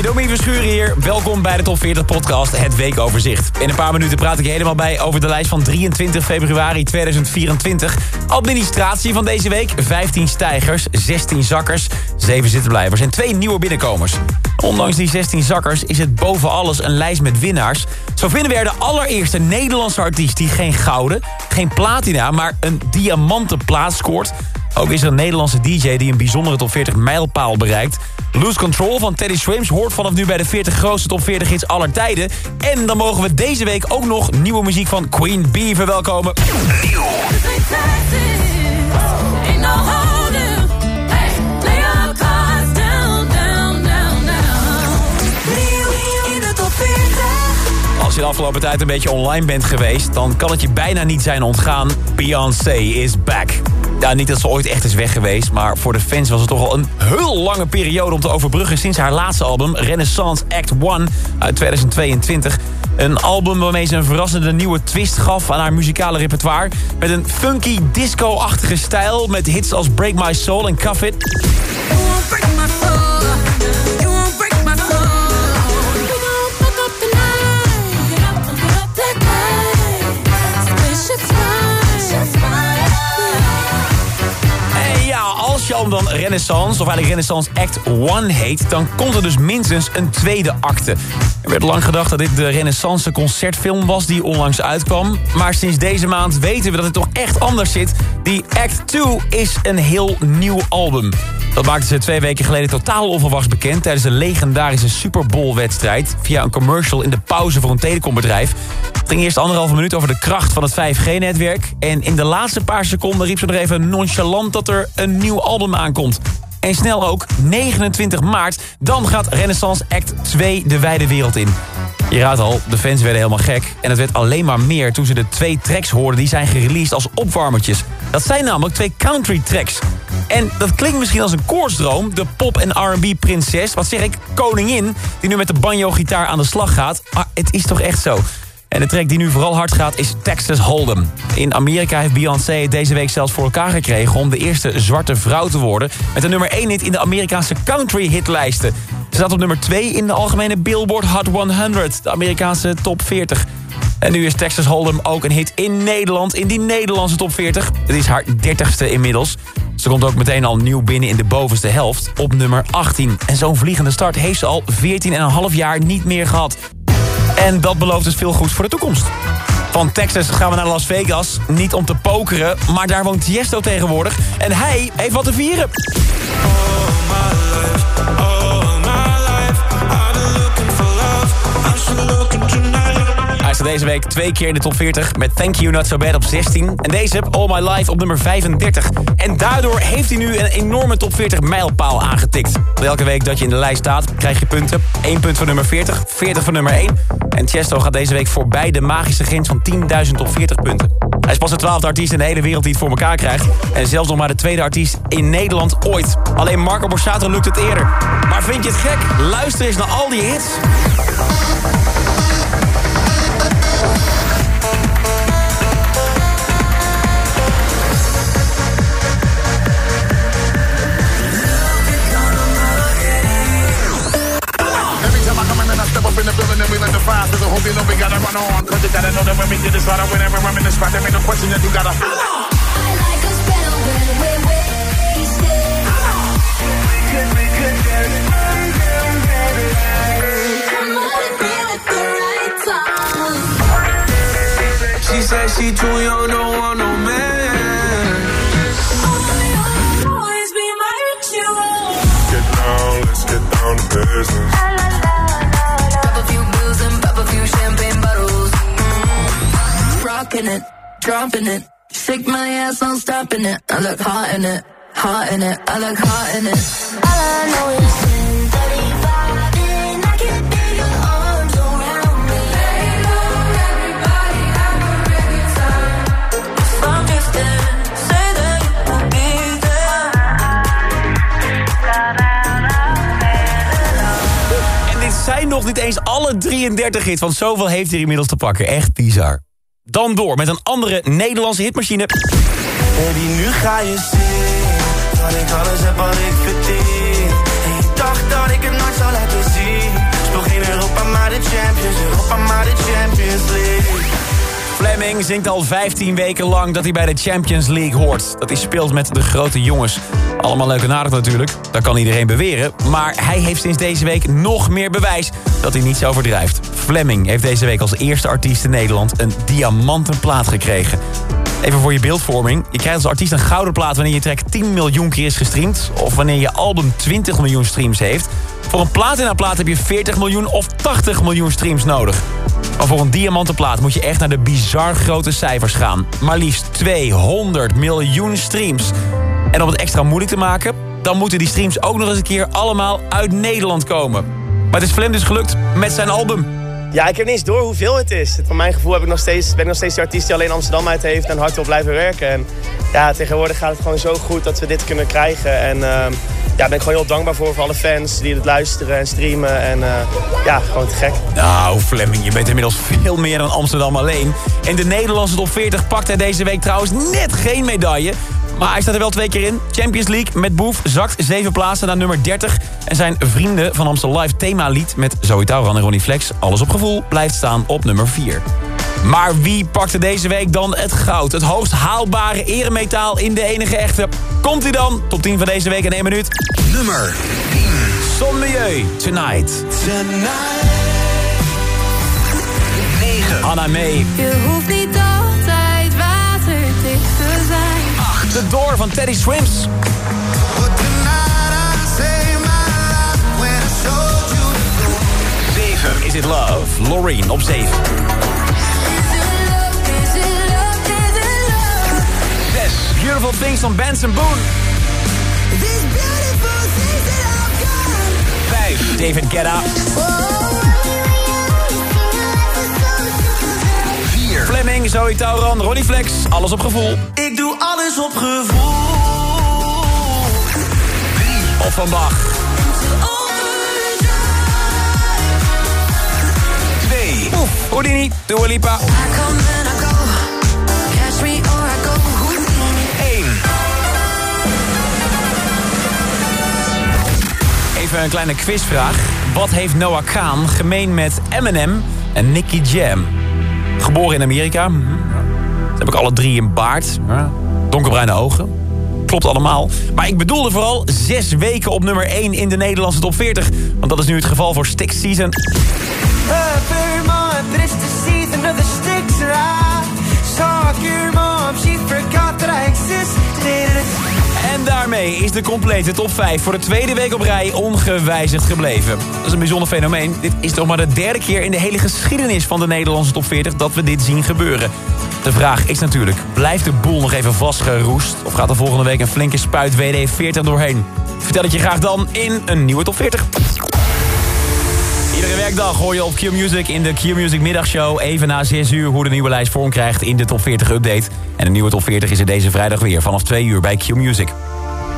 Hey, Domien Verschuren hier. Welkom bij de Top 40 podcast, het weekoverzicht. In een paar minuten praat ik helemaal bij over de lijst van 23 februari 2024. Administratie van deze week, 15 stijgers, 16 zakkers, 7 zittenblijvers en 2 nieuwe binnenkomers. Ondanks die 16 zakkers is het boven alles een lijst met winnaars. Zo vinden we er de allereerste Nederlandse artiest die geen gouden, geen platina, maar een diamanten plaats scoort. Ook is er een Nederlandse DJ die een bijzondere top 40 mijlpaal bereikt. Lose Control van Teddy Swims hoort vanaf nu bij de 40 grootste top 40 hits aller tijden. En dan mogen we deze week ook nog nieuwe muziek van Queen Bee verwelkomen. Nieuw. Als je de afgelopen tijd een beetje online bent geweest... dan kan het je bijna niet zijn ontgaan. Beyoncé is back. Ja, niet dat ze ooit echt is weg geweest... maar voor de fans was het toch al een heel lange periode om te overbruggen... sinds haar laatste album, Renaissance Act 1 uit 2022. Een album waarmee ze een verrassende nieuwe twist gaf aan haar muzikale repertoire... met een funky disco-achtige stijl met hits als Break My Soul en Cuff It... Renaissance, of eigenlijk Renaissance Act 1 heet... dan komt er dus minstens een tweede acte. Er werd lang gedacht dat dit de Renaissance concertfilm was die onlangs uitkwam. Maar sinds deze maand weten we dat het toch echt anders zit. Die Act 2 is een heel nieuw album. Dat maakte ze twee weken geleden totaal onverwachts bekend... tijdens een legendarische Super Bowl-wedstrijd... via een commercial in de pauze voor een telecombedrijf. Het ging eerst anderhalve minuut over de kracht van het 5G-netwerk... en in de laatste paar seconden riep ze er even nonchalant... dat er een nieuw album aankomt. En snel ook, 29 maart, dan gaat Renaissance Act 2 de wijde wereld in. Je raadt al, de fans werden helemaal gek. En het werd alleen maar meer toen ze de twee tracks hoorden... die zijn gereleased als opwarmertjes. Dat zijn namelijk twee country tracks. En dat klinkt misschien als een koortsdroom. De pop- en R&B-prinses, wat zeg ik, koningin... die nu met de banjo-gitaar aan de slag gaat. Maar het is toch echt zo. En de track die nu vooral hard gaat is Texas Hold'em. In Amerika heeft Beyoncé deze week zelfs voor elkaar gekregen... om de eerste zwarte vrouw te worden... met een nummer 1 hit in de Amerikaanse country hitlijsten. Ze staat op nummer 2 in de algemene Billboard Hot 100... de Amerikaanse top 40. En nu is Texas Hold'em ook een hit in Nederland, in die Nederlandse top 40. Het is haar 30ste inmiddels. Ze komt ook meteen al nieuw binnen in de bovenste helft, op nummer 18. En zo'n vliegende start heeft ze al 14,5 jaar niet meer gehad. En dat belooft dus veel goeds voor de toekomst. Van Texas gaan we naar Las Vegas. Niet om te pokeren, maar daar woont Tiesto tegenwoordig. En hij heeft wat te vieren. Deze week twee keer in de top 40 met Thank You Not So Bad op 16. En deze All My Life op nummer 35. En daardoor heeft hij nu een enorme top 40 mijlpaal aangetikt. Elke week dat je in de lijst staat, krijg je punten. 1 punt voor nummer 40, 40 voor nummer 1. En Chesto gaat deze week voorbij de magische grens van 10.000 top 40 punten. Hij is pas de twaalfde artiest in de hele wereld die het voor elkaar krijgt. En zelfs nog maar de tweede artiest in Nederland ooit. Alleen Marco Borsato lukt het eerder. Maar vind je het gek? Luister eens naar al die hits. Whenever I'm in the spot, there ain't no question that you gotta. I like us better when we're wasted. We could, we could get it. Come on and feel at the right time. She said she too young, don't want no man. Always be my ritual. Get down, let's get down to business. Mm. rocking it, dropping it. Shake my ass, I'm stopping it. I look hot in it, hot in it. I look hot in it. All I know is. zijn nog niet eens alle 33 hits. Want zoveel heeft hij inmiddels te pakken. Echt bizar. Dan door met een andere Nederlandse hitmachine. Baby, nu ga je zien dat ik alles heb wat ik verdien. Fleming zingt al 15 weken lang dat hij bij de Champions League hoort. Dat hij speelt met de grote jongens. Allemaal leuk en aardig natuurlijk, dat kan iedereen beweren. Maar hij heeft sinds deze week nog meer bewijs dat hij niets overdrijft. Fleming heeft deze week als eerste artiest in Nederland een diamanten plaat gekregen. Even voor je beeldvorming. Je krijgt als artiest een gouden plaat wanneer je track 10 miljoen keer is gestreamd... of wanneer je album 20 miljoen streams heeft. Voor een plaat heb je 40 miljoen of 80 miljoen streams nodig. Maar voor een diamantenplaat moet je echt naar de bizar grote cijfers gaan. Maar liefst 200 miljoen streams. En om het extra moeilijk te maken... dan moeten die streams ook nog eens een keer allemaal uit Nederland komen. Maar het is Flem dus gelukt met zijn album. Ja, ik heb niet eens door hoeveel het is. Van mijn gevoel heb ik nog steeds, ben ik nog steeds de artiest die alleen Amsterdam uit heeft en hard wil blijven werken. En ja, tegenwoordig gaat het gewoon zo goed dat we dit kunnen krijgen. En uh, ja, ben ik gewoon heel dankbaar voor, voor alle fans die het luisteren en streamen. En uh, ja, gewoon te gek. Nou, Fleming, je bent inmiddels veel meer dan Amsterdam alleen. In de Nederlandse top 40 pakt hij deze week trouwens net geen medaille. Maar hij staat er wel twee keer in. Champions League met Boef zakt zeven plaatsen naar nummer 30. En zijn vrienden van Amstel Live themalied met Zoe Tauran en Ronnie Flex... Alles op gevoel blijft staan op nummer 4. Maar wie pakte deze week dan het goud? Het hoogst haalbare eremetaal in de enige echte. Komt hij dan? Top 10 van deze week in 1 minuut. Nummer 10. Son Milieu, Tonight. Tonight. 9. Anna May. Je hoeft niet altijd waterdicht te zijn. De Door van Teddy Swims. But tonight I say my life when I showed you the door. 7. Is It Love? Loreen op 7. Beautiful Things van Benson Boone. 5. David Guetta. 4. Fleming, Zoe Tauran, Ronnie Flex. Alles op gevoel. Ik doe alles op gevoel. Of van Bach. 2. Oef, Houdini, Dua Lipa. Even een kleine quizvraag. Wat heeft Noah Kaan gemeen met Eminem en Nicky Jam? Geboren in Amerika. Hm. Dan heb ik alle drie een baard. Donkerbruine ogen. Klopt allemaal. Maar ik bedoelde vooral zes weken op nummer 1 in de Nederlandse top 40. Want dat is nu het geval voor Stick Season. Is de complete top 5 voor de tweede week op rij ongewijzigd gebleven. Dat is een bijzonder fenomeen. Dit is toch maar de derde keer in de hele geschiedenis van de Nederlandse top 40 dat we dit zien gebeuren. De vraag is natuurlijk, blijft de boel nog even vastgeroest? Of gaat er volgende week een flinke spuit WD 40 doorheen? Vertel het je graag dan in een nieuwe top 40. Iedere werkdag hoor je op Q-Music in de Q-Music middagshow... even na 6 uur hoe de nieuwe lijst vorm krijgt in de top 40 update. En de nieuwe top 40 is er deze vrijdag weer vanaf 2 uur bij Q-Music.